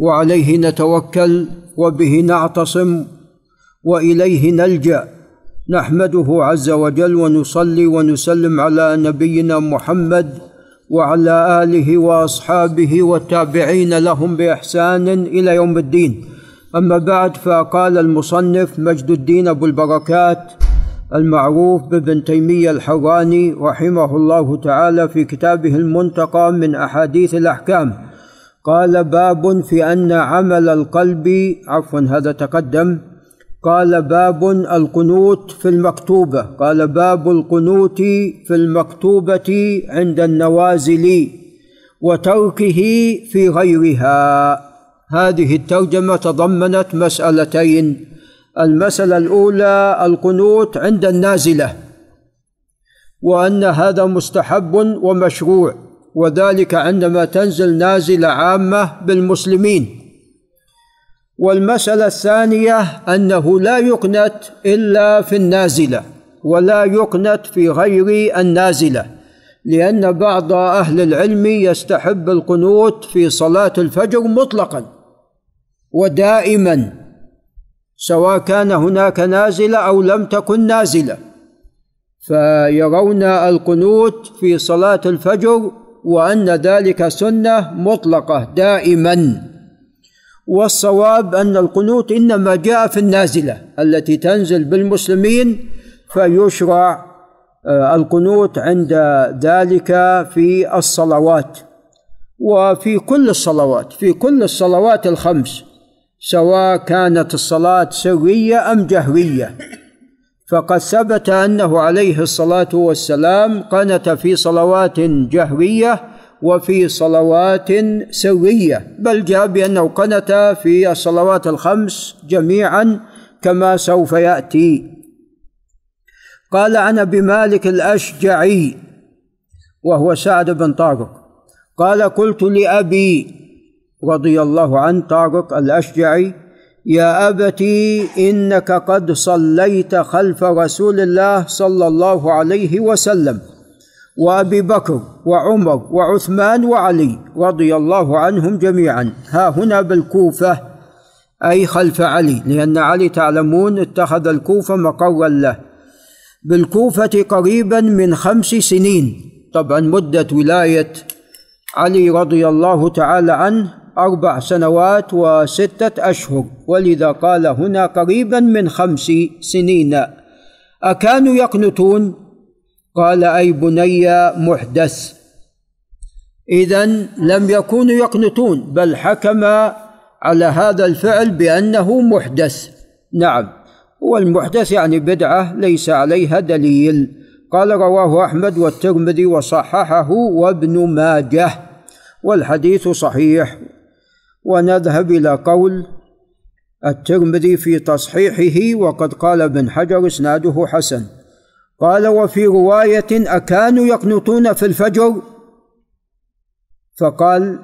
وعليه نتوكل وبه نعتصم وإليه نلجأ. نحمده عز وجل ونصلي ونسلم على نبينا محمد وعلى آله وأصحابه والتابعين لهم بإحسان إلى يوم الدين. أما بعد فقال المصنف مجد الدين أبو البركات المعروف بابن تيمية الحراني رحمه الله تعالى في كتابه المنتقى من أحاديث الأحكام. قال باب في أن عمل القلب عفوا هذا تقدم. قال باب القنوت في المكتوبة. قال باب القنوت في المكتوبة عند النوازل وتركه في غيرها. هذه الترجمة تضمنت مسألتين. المسألة الأولى القنوت عند النازلة وأن هذا مستحب ومشروع. وذلك عندما تنزل نازلة عامة بالمسلمين. والمسألة الثانية أنه لا يقنت إلا في النازلة ولا يقنت في غير النازلة لأن بعض أهل العلم يستحب القنوت في صلاة الفجر مطلقا ودائما سواء كان هناك نازلة أو لم تكن نازلة. فيرون القنوت في صلاة الفجر وأن ذلك سنة مطلقة دائما. والصواب أن القنوت إنما جاء في النازلة التي تنزل بالمسلمين فيشرع آه، القنوت عند ذلك في الصلوات. وفي كل الصلوات في كل الصلوات الخمس سواء كانت الصلاة سريه أم جهريه فقد ثبت أنه عليه الصلاة والسلام قنت في صلوات جهريه وفي صلوات سريه بل جاء بأنه قنت في الصلوات الخمس جميعا كما سوف يأتي. قال عن ابي مالك الاشجعي وهو سعد بن طارق قال قلت لأبي رضي الله عنه طارق الأشجعي يا أبتي إنك قد صليت خلف رسول الله صلى الله عليه وسلم وأبي بكر وعمر وعثمان وعلي رضي الله عنهم جميعا. ها هنا بالكوفة أي خلف علي لأن علي تعلمون اتخذ الكوفة مقرا له. بالكوفة قريبا من خمس سنين. طبعا مدة ولاية علي رضي الله تعالى عنه أربع سنوات وستة أشهر ولذا قال هنا قريبا من خمس سنين. أكانوا يقنتون قال أي بني محدث. اذا لم يكونوا يقنطون بل حكم على هذا الفعل بأنه محدث. نعم والمحدث يعني بدعة ليس عليها دليل. قال رواه أحمد والترمذي وصححه وابن ماجه والحديث صحيح. ونذهب إلى قول الترمذي في تصحيحه وقد قال ابن حجر إسناده حسن. قال وفي رواية أكانوا يقنطون في الفجر؟ فقال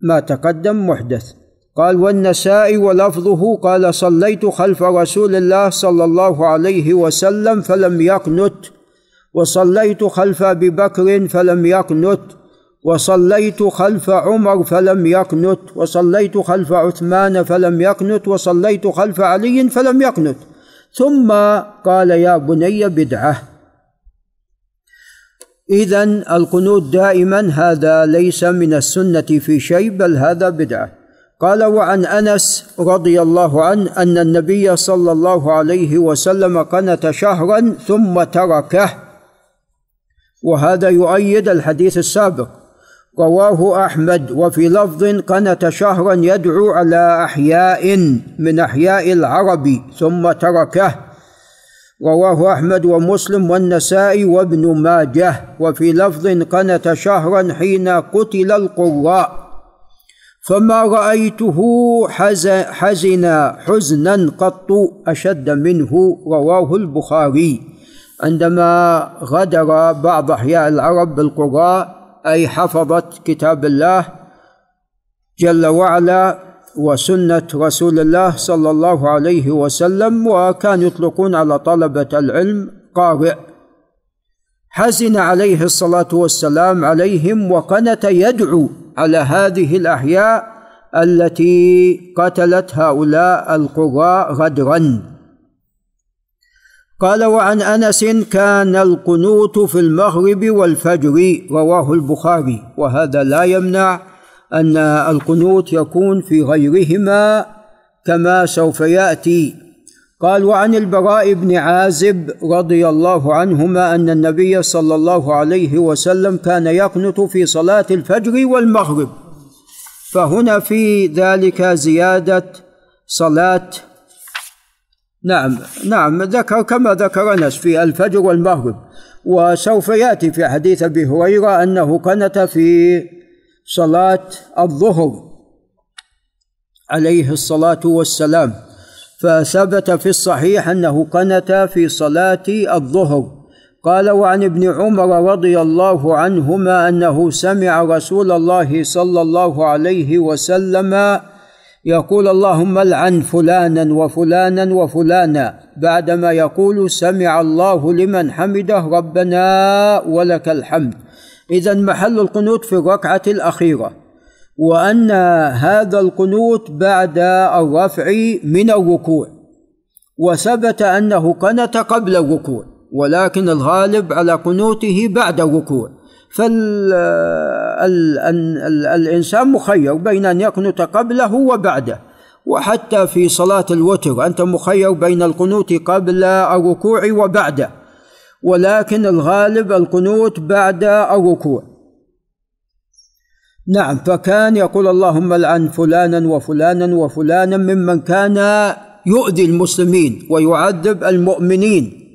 ما تقدم محدث. قال والنسائي ولفظه؟ قال صليت خلف رسول الله صلى الله عليه وسلم فلم يقنت وصليت خلف أبي بكر فلم يقنت وصليت خلف عمر فلم يقنت وصليت خلف عثمان فلم يقنت وصليت خلف علي فلم يقنت ثم قال يا بني بدعة. اذا القنوت دائما هذا ليس من السنة في شيء بل هذا بدعة. قال وعن أنس رضي الله عنه أن النبي صلى الله عليه وسلم قنت شهرا ثم تركه. وهذا يؤيد الحديث السابق. رواه أحمد وفي لفظ قنت شهرا يدعو على أحياء من أحياء العرب ثم تركه. رواه أحمد ومسلم والنسائي وابن ماجه وفي لفظ قنت شهرا حين قتل القراء. فما رأيته حزن حزنا قط أشد منه رواه البخاري. عندما غدر بعض أحياء العرب بالقراء أي حفظت كتاب الله جل وعلا وسنة رسول الله صلى الله عليه وسلم وكان يطلقون على طلبة العلم قارئ. حزن عليه الصلاة والسلام عليهم وقنت يدعو على هذه الأحياء التي قتلت هؤلاء القراء غدرا. قال وعن أنس كان القنوت في المغرب والفجر رواه البخاري. وهذا لا يمنع أن القنوت يكون في غيرهما كما سوف يأتي. قال وعن البراء بن عازب رضي الله عنهما أن النبي صلى الله عليه وسلم كان يقنط في صلاة الفجر والمغرب. فهنا في ذلك زيادة صلاة نعم نعم ذكر كما ذكر انس في الفجر والمغرب. وسوف يأتي في حديث أبي هريرة أنه قنت في صلاة الظهر عليه الصلاة والسلام فثبت في الصحيح أنه قنت في صلاة الظهر. قال وعن ابن عمر رضي الله عنهما أنه سمع رسول الله صلى الله عليه وسلم يقول اللهم العن فلانا وفلانا وفلانا بعدما يقول سمع الله لمن حمده ربنا ولك الحمد. إذا محل القنوت في الركعة الأخيرة. وأن هذا القنوت بعد الرفع من الركوع. وثبت أنه قنت قبل الركوع. ولكن الغالب على قنوته بعد الركوع. فالإنسان مخير بين أن يقنت قبله وبعده. وحتى في صلاة الوتر أنت مخير بين القنوت قبل الركوع وبعده. ولكن الغالب القنوت بعد الركوع. نعم فكان يقول اللهم لعن فلانا وفلانا وفلانا ممن كان يؤذي المسلمين ويعذب المؤمنين.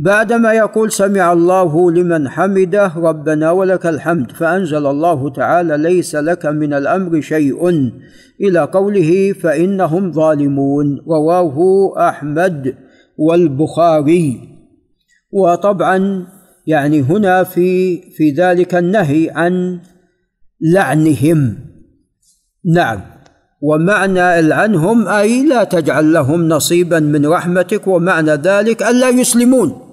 بعدما يقول سمع الله لمن حمده ربنا ولك الحمد فأنزل الله تعالى ليس لك من الأمر شيء إلى قوله فإنهم ظالمون رواه أحمد والبخاري. وطبعا يعني هنا في في ذلك النهي عن لعنهم. نعم. ومعنى العنهم أي لا تجعل لهم نصيبا من رحمتك ومعنى ذلك الا يسلمون.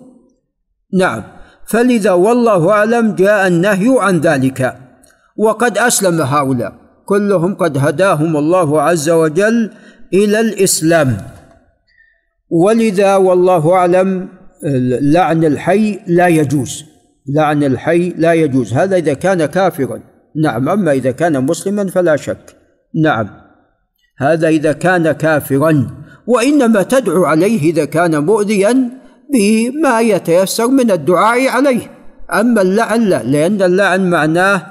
نعم. فلذا والله أعلم جاء النهي عن ذلك. وقد أسلم هؤلاء. كلهم قد هداهم الله عز وجل إلى الإسلام. ولذا والله أعلم لعن الحي لا يجوز. لعن الحي لا يجوز. هذا إذا كان كافرا. نعم. أما إذا كان مسلما فلا شك. نعم. هذا إذا كان كافرا. وإنما تدعو عليه إذا كان مؤذيا بما يتيسر من الدعاء عليه. أما اللعن لا لأن اللعن معناه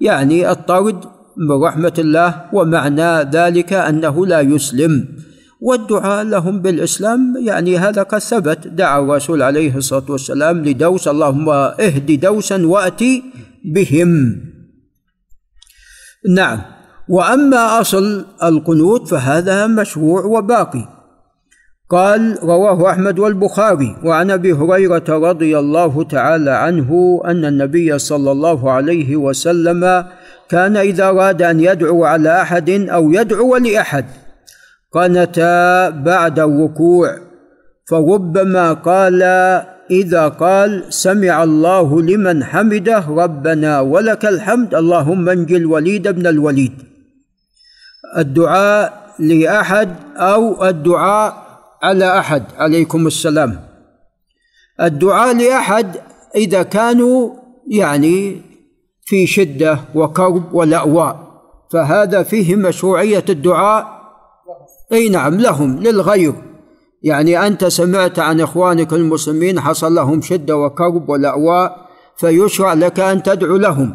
يعني الطرد من رحمة الله ومعنى ذلك أنه لا يسلم. والدعاء لهم بالإسلام يعني هذا قد ثبت. دعا الرسول عليه الصلاة والسلام لدوس اللهم اهد دوسا وأتي بهم. نعم. وأما أصل القنوت فهذا مشروع وباقي. قال رواه أحمد والبخاري. وعن أبي هريرة رضي الله تعالى عنه أن النبي صلى الله عليه وسلم كان إذا أراد أن يدعو على أحد أو يدعو لأحد قنت بعد الركوع فربما قال إذا قال سمع الله لمن حمده ربنا ولك الحمد اللهم انجي الوليد بن الوليد. الدعاء لأحد أو الدعاء على أحد. عليكم السلام. الدعاء لأحد إذا كانوا يعني في شدة وكرب ولأواء فهذا فيه مشروعية الدعاء. أي نعم لهم للغير. يعني أنت سمعت عن إخوانك المسلمين حصل لهم شدة وكرب ولأواء فيشرع لك أن تدعو لهم.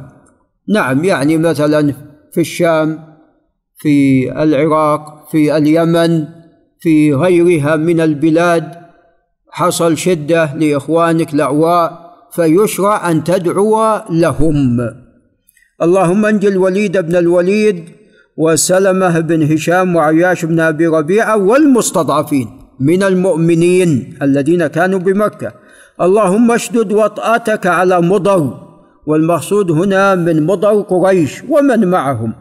نعم يعني مثلا في الشام في العراق في اليمن في غيرها من البلاد حصل شدة لإخوانك الاعواء فيشرع أن تدعو لهم. اللهم انجي الوليد بن الوليد وسلمه بن هشام وعياش بن أبي ربيعة والمستضعفين من المؤمنين الذين كانوا بمكة. اللهم اشدد وطأتك على مضر والمقصود هنا من مضر قريش ومن معهم.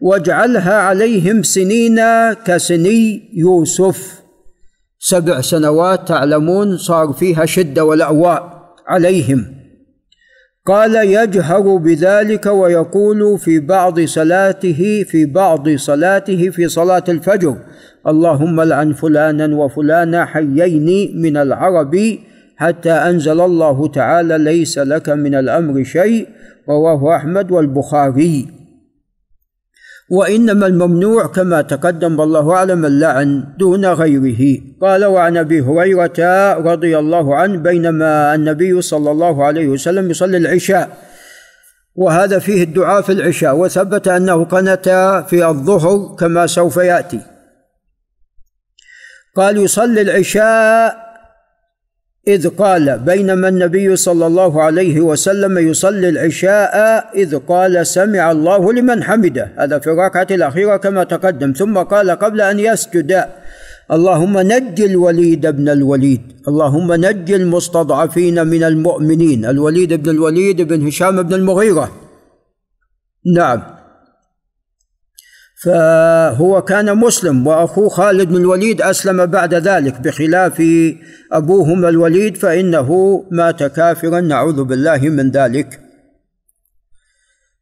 واجعلها عليهم سنين كسني يوسف. سبع سنوات تعلمون صار فيها شدة والاواء عليهم. قال يجهر بذلك ويقول في بعض صلاته في بعض صلاته في صلاة الفجر اللهم لعن فلانا وفلانا حيين من العرب حتى أنزل الله تعالى ليس لك من الأمر شيء رواه أحمد والبخاري. وإنما الممنوع كما تقدم والله أعلم اللعن دون غيره. قال وعن أبي هريرة رضي الله عنه بينما النبي صلى الله عليه وسلم يصلي العشاء وهذا فيه الدعاء في العشاء وثبت أنه قنت في الظهر كما سوف يأتي. قال يصلي العشاء إذ قال بينما النبي صلى الله عليه وسلم يصلي العشاء إذ قال سمع الله لمن حمده. هذا في الركعة الأخيرة كما تقدم. ثم قال قبل أن يسجد اللهم نج الوليد بن الوليد. اللهم نج المستضعفين من المؤمنين. الوليد بن الوليد بن هشام بن المغيرة. نعم. فهو كان مسلم واخوه خالد بن الوليد أسلم بعد ذلك بخلاف أبوهما الوليد فإنه مات كافرا نعوذ بالله من ذلك.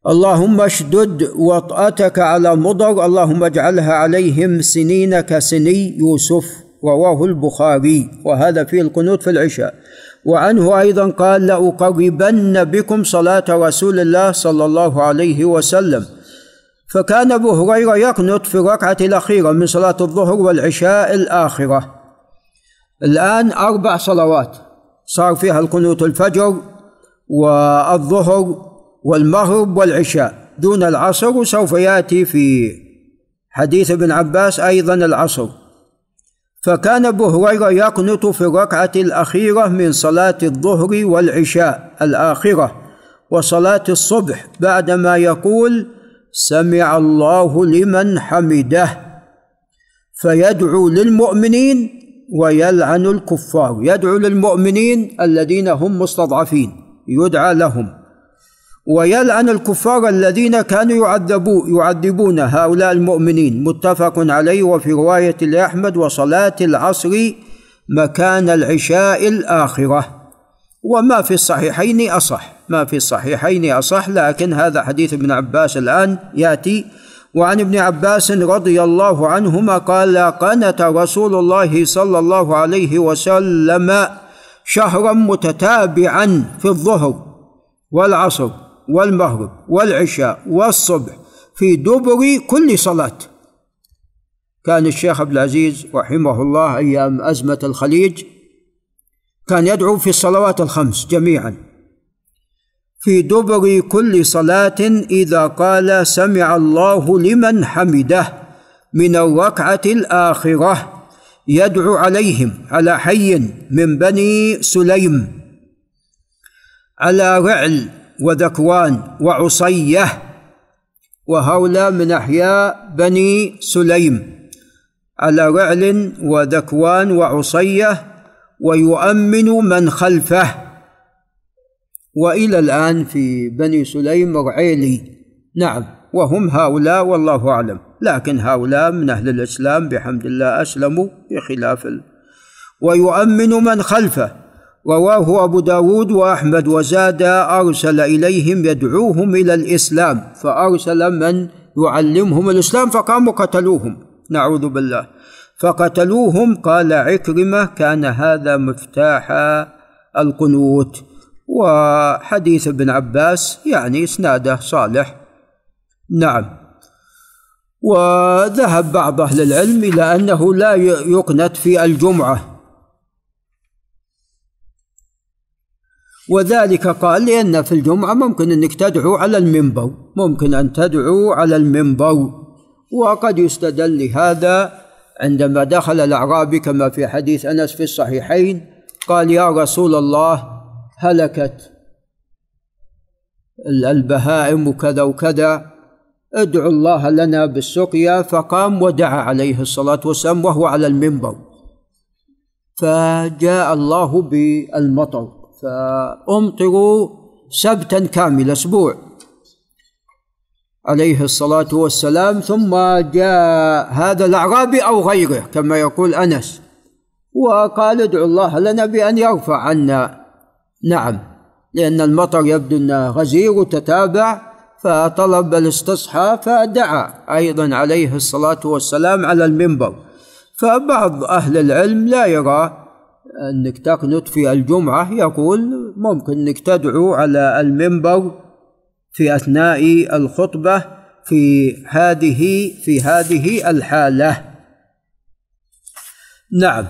اللهم اشدد وطأتك على مضر اللهم اجعلها عليهم سنين كسني يوسف رواه البخاري وهذا في القنوت في العشاء. وعنه أيضا قال لأقربن بكم صلاة رسول الله صلى الله عليه وسلم. فكان أبو هريرة يقنط في الركعة الأخيرة من صلاة الظهر والعشاء الآخرة. الآن أربع صلوات. صار فيها القنوت الفجر والظهر والمغرب والعشاء. دون العصر وسوف يأتي في حديث ابن عباس أيضا العصر. فكان أبو هريرة يقنط في الركعة الأخيرة من صلاة الظهر والعشاء الآخرة وصلاة الصبح بعدما يقول سمع الله لمن حمده فيدعو للمؤمنين ويلعن الكفار. يدعو للمؤمنين الذين هم مستضعفين يدعى لهم. ويلعن الكفار الذين كانوا يعذبون يعذبون هؤلاء المؤمنين. متفق عليه وفي رواية لأحمد وصلاة العصر مكان العشاء الآخرة. وما في الصحيحين أصح. ما في الصحيحين أصح لكن هذا حديث ابن عباس الآن يأتي. وعن ابن عباس رضي الله عنهما قال قنت رسول الله صلى الله عليه وسلم شهرا متتابعا في الظهر والعصر والمغرب والعشاء والصبح في دبر كل صلاة. كان الشيخ عبد العزيز رحمه الله أيام أزمة الخليج كان يدعو في الصلوات الخمس جميعا. في دبر كل صلاة إذا قال سمع الله لمن حمده من الركعة الآخرة يدعو عليهم على حي من بني سليم على رعل وذكوان وعصية وهؤلاء من أحياء بني سليم على رعل وذكوان وعصية ويؤمن من خلفه وإلى الآن في بني سليم رعيلي. نعم وهم هؤلاء والله أعلم. لكن هؤلاء من أهل الإسلام بحمد الله أسلموا بخلاف ال... ويؤمن من خلفه. رواه أبو داود وأحمد وزاد أرسل إليهم يدعوهم إلى الإسلام فأرسل من يعلمهم الإسلام فقاموا قتلوهم. نعوذ بالله. فقتلوهم قال عكرمة كان هذا مفتاح القنوت. وحديث ابن عباس يعني إسناده صالح. نعم. وذهب بعض أهل العلم إلى أنه لا يقنت في الجمعة. وذلك قال لأن في الجمعة ممكن أنك تدعو على المنبر ممكن أن تدعو على المنبر. وقد يستدل لهذا عندما دخل الأعرابي كما في حديث أنس في الصحيحين قال يا رسول الله هلكت. البهائم وكذا وكذا. ادعو الله لنا بالسقيا فقام ودعا عليه الصلاة والسلام وهو على المنبر. فجاء الله بالمطر فأمطروا سبتا كامل أسبوع. عليه الصلاة والسلام ثم جاء هذا الأعرابي أو غيره كما يقول أنس وقال ادعو الله لنا بأن يرفع عنا نعم لأن المطر يبدو أنه غزير وتتابع فطلب الاستصحى فدعا أيضا عليه الصلاة والسلام على المنبر. فبعض أهل العلم لا يرى أنك تقنط في الجمعة يقول ممكن أنك تدعو على المنبر في أثناء الخطبة في هذه في هذه الحالة. نعم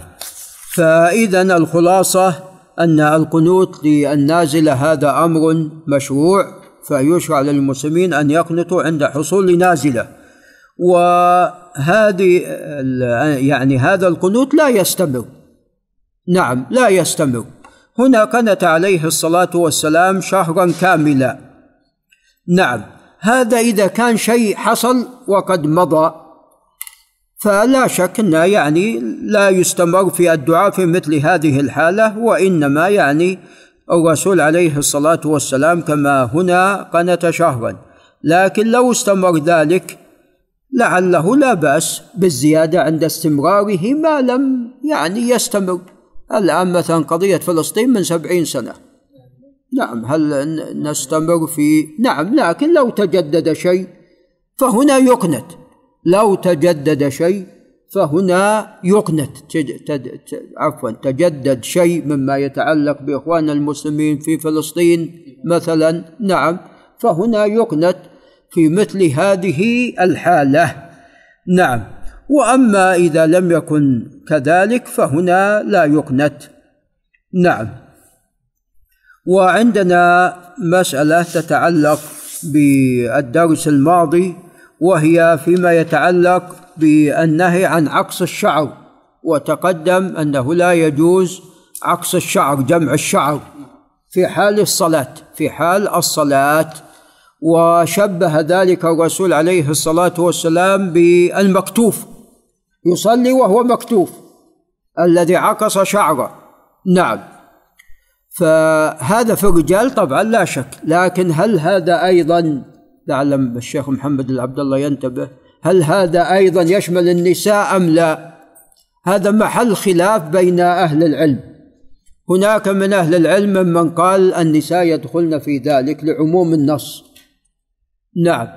فإذا الخلاصة أن القنوت للنازلة هذا أمر مشروع فيشرع للمسلمين أن يقنطوا عند حصول نازلة. وهذه يعني هذا القنوت لا يستمر. نعم لا يستمر. هنا قنت عليه الصلاة والسلام شهرا كاملا. نعم هذا إذا كان شيء حصل وقد مضى. فلا شك أنه يعني لا يستمر في الدعاء في مثل هذه الحالة وإنما يعني الرسول عليه الصلاة والسلام كما هنا قنت شهرا. لكن لو استمر ذلك لعله لا بأس بالزيادة عند استمراره ما لم يعني يستمر. الآن مثلا قضية فلسطين من سبعين سنة. نعم هل نستمر في نعم لكن لو تجدد شيء فهنا يقنت. لو تجدد شيء فهنا يقنت. عفوا تجدد شيء مما يتعلق باخواننا المسلمين في فلسطين مثلا نعم فهنا يقنت في مثل هذه الحالة نعم. وأما إذا لم يكن كذلك فهنا لا يقنت نعم. وعندنا مسألة تتعلق بالدرس الماضي وهي فيما يتعلق بالنهي عن عقص الشعر وتقدم أنه لا يجوز عقص الشعر جمع الشعر في حال الصلاة في حال الصلاة. وشبه ذلك الرسول عليه الصلاة والسلام بالمكتوف يصلي وهو مكتوف الذي عقص شعره. نعم. فهذا في الرجال طبعا لا شك لكن هل هذا أيضا لعل الشيخ محمد العبد الله ينتبه هل هذا أيضا يشمل النساء أم لا؟ هذا محل خلاف بين أهل العلم. هناك من أهل العلم من قال النساء يدخلن في ذلك لعموم النص. نعم.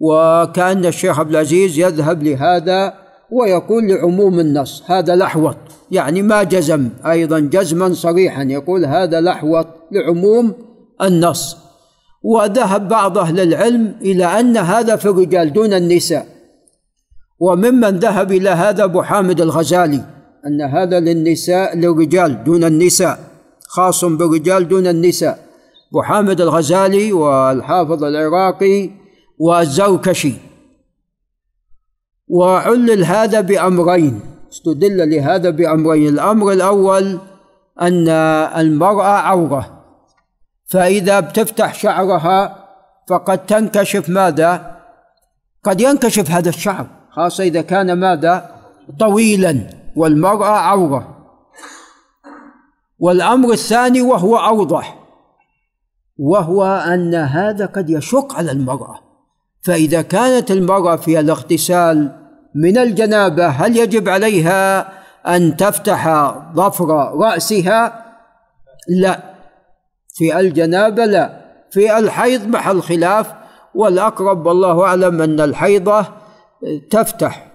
وكأن الشيخ عبد العزيز يذهب لهذا ويقول لعموم النص هذا لحوط يعني ما جزم أيضا جزما صريحا يقول هذا لحوط لعموم النص. وذهب بعض أهل العلم إلى أن هذا في الرجال دون النساء. وممن ذهب إلى هذا أبو حامد الغزالي أن هذا للنساء للرجال دون النساء خاص بالرجال دون النساء. أبو حامد الغزالي والحافظ العراقي والزركشي وعلل هذا بأمرين استدل لهذا بأمرين. الأمر الأول أن المرأة عورة. فإذا بتفتح شعرها فقد تنكشف ماذا؟ قد ينكشف هذا الشعر خاصة إذا كان ماذا؟ طويلا والمرأة عورة والأمر الثاني وهو أوضح وهو أن هذا قد يشق على المرأة فإذا كانت المرأة في الاغتسال من الجنابة هل يجب عليها أن تفتح ظفر رأسها لا في الجنابة لا في الحيض محل خلاف والأقرب والله أعلم أن الحيضة تفتح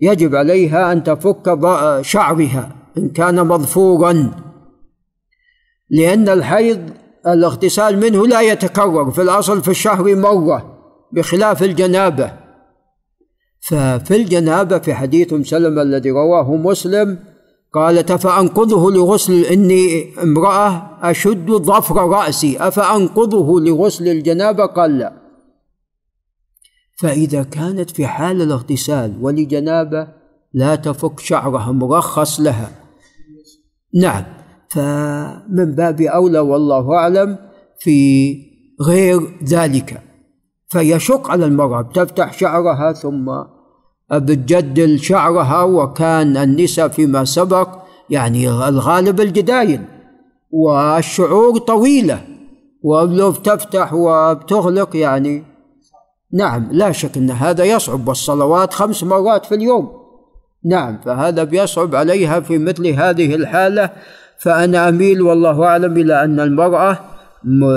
يجب عليها أن تفك شعرها إن كان مظفورا. لأن الحيض الاغتسال منه لا يتكرر في الأصل في الشهر مرة بخلاف الجنابة. ففي الجنابة في حديث أم سلمة الذي رواه مسلم قالت أفأنقذه لغسل إني امرأة أشد ظفر رأسي. أفأنقذه لغسل الجنابة قال لا. فإذا كانت في حال الاغتسال ولجنابة لا تفك شعرها مرخص لها. نعم. فمن باب أولى والله أعلم في غير ذلك. فيشق على المرأة بتفتح شعرها ثم بتجدل شعرها وكان النساء فيما سبق يعني الغالب الجدايل والشعور طويلة ولو بتفتح وبتغلق يعني. نعم لا شك أن هذا يصعب والصلوات خمس مرات في اليوم. نعم فهذا بيصعب عليها في مثل هذه الحالة. فأنا أميل والله أعلم إلى أن المرأة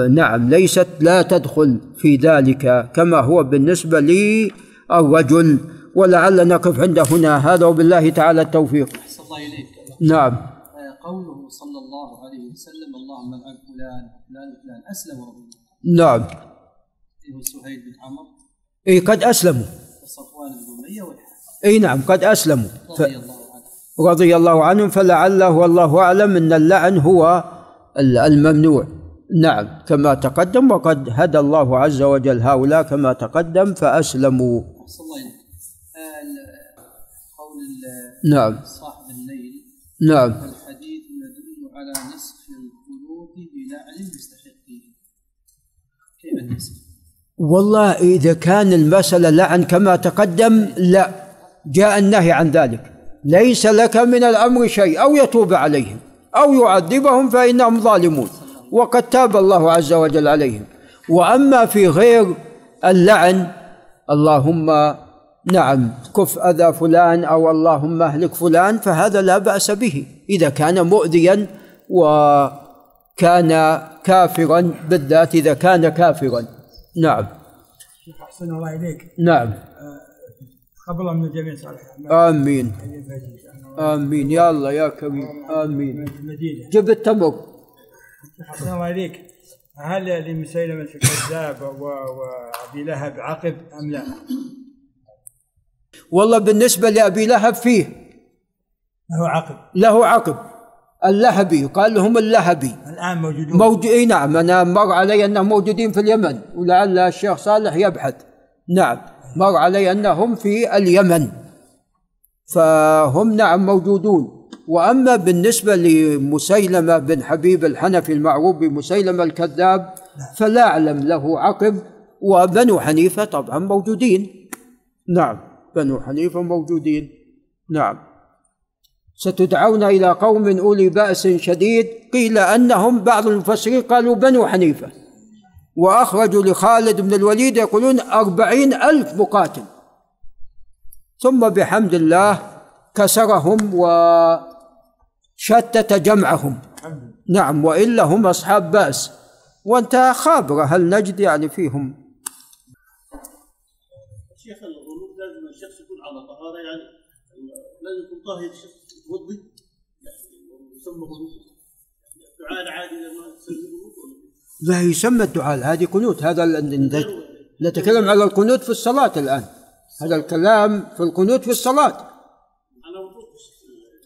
نعم ليست لا تدخل في ذلك كما هو بالنسبة للرجل. ولعل نقف عند هنا. هذا وبالله تعالى التوفيق. الله إليك. نعم. آه، قوله صلى الله عليه وسلم اللهم العن فلان فلان فلان. أسلم نعم. إيه سهيل بن عمرو؟ اي قد أسلموا. صفوان بن أمية اي نعم قد أسلموا. رضي الله عنهم رضي الله عنهم فلعله والله أعلم إن اللعن هو الممنوع. نعم كما تقدم وقد هدى الله عز وجل هؤلاء كما تقدم فأسلموا. الله نعم. صاحب الليل. نعم. الحديث يدل على نسخ القلوب بلعن مستحقين. كيف النسخ؟ والله إذا كان المسألة لعن كما تقدم لا. جاء النهي عن ذلك. ليس لك من الأمر شيء أو يتوب عليهم أو يعذبهم فإنهم ظالمون. وقد تاب الله عز وجل عليهم. وأما في غير اللعن اللهم نعم كف أذى فلان أو اللهم أهلك فلان فهذا لا بأس به. إذا كان مؤذيا وكان كافرا بالذات إذا كان كافرا. نعم. أحسن الله إليك. نعم. قبل من الجميع صالح آمين. آمين. يا الله يا كريم. آمين. جب التمر. أحسن الله إليك. هل لمسيلمة الكذاب وأبي لهب عقب أم لا؟ والله بالنسبة لأبي لهب فيه له عقب. له عقب. اللهبي قال لهم اللهبي. الآن موجودون. موجود إي نعم أنا مر علي أنهم موجودين في اليمن ولعل الشيخ صالح يبحث. نعم مر علي أنهم في اليمن. فهم نعم موجودون. وأما بالنسبة لمسيلمة بن حبيب الحنفي المعروف بمسيلمة الكذاب فلا أعلم له عقب. وبنو حنيفة طبعا موجودين. نعم. بنو حنيفة موجودين. نعم. ستدعون إلى قوم أولي بأس شديد قيل أنهم بعض المفسرين قالوا بنو حنيفة. وأخرجوا لخالد بن الوليد يقولون أربعين ألف مقاتل. ثم بحمد الله كسرهم وشتت جمعهم. نعم وإلا هم أصحاب بأس. وأنت خابرة هل نجد يعني فيهم على طهارة يعني لازم يكون طاهر الشخص يوضي يعني يسمى الدعاء العادي لما لا يسمى الدعاء العادي قنوت. هذا نتكلم على القنوت في الصلاة الآن. هذا الكلام في القنوت في الصلاة.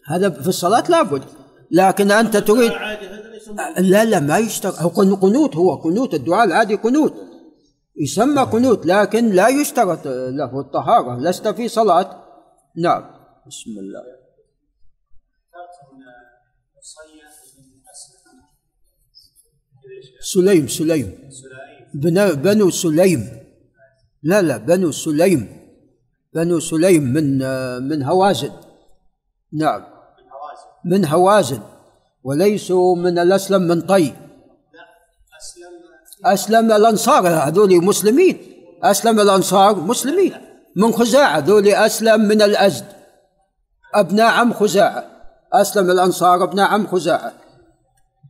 هذا في الصلاة لابد. لكن أنت تريد لا لا ما يشترط هو قنوت هو قنوت. الدعاء العادي قنوت. يسمى قنوت لكن لا يشترط له الطهارة لست في صلاة. نعم. بسم الله. سليم سليم. بنو سليم. لا لا بنو سليم. بنو سليم من من هوازن. نعم. من هوازن. وليسوا من الأسلم من طي. أسلم الأنصار هذول مسلمين. أسلم الأنصار مسلمين. من خزاعة ذول أسلم من الأزد. أبناء عم خزاعة. أسلم الأنصار أبناء عم خزاعة.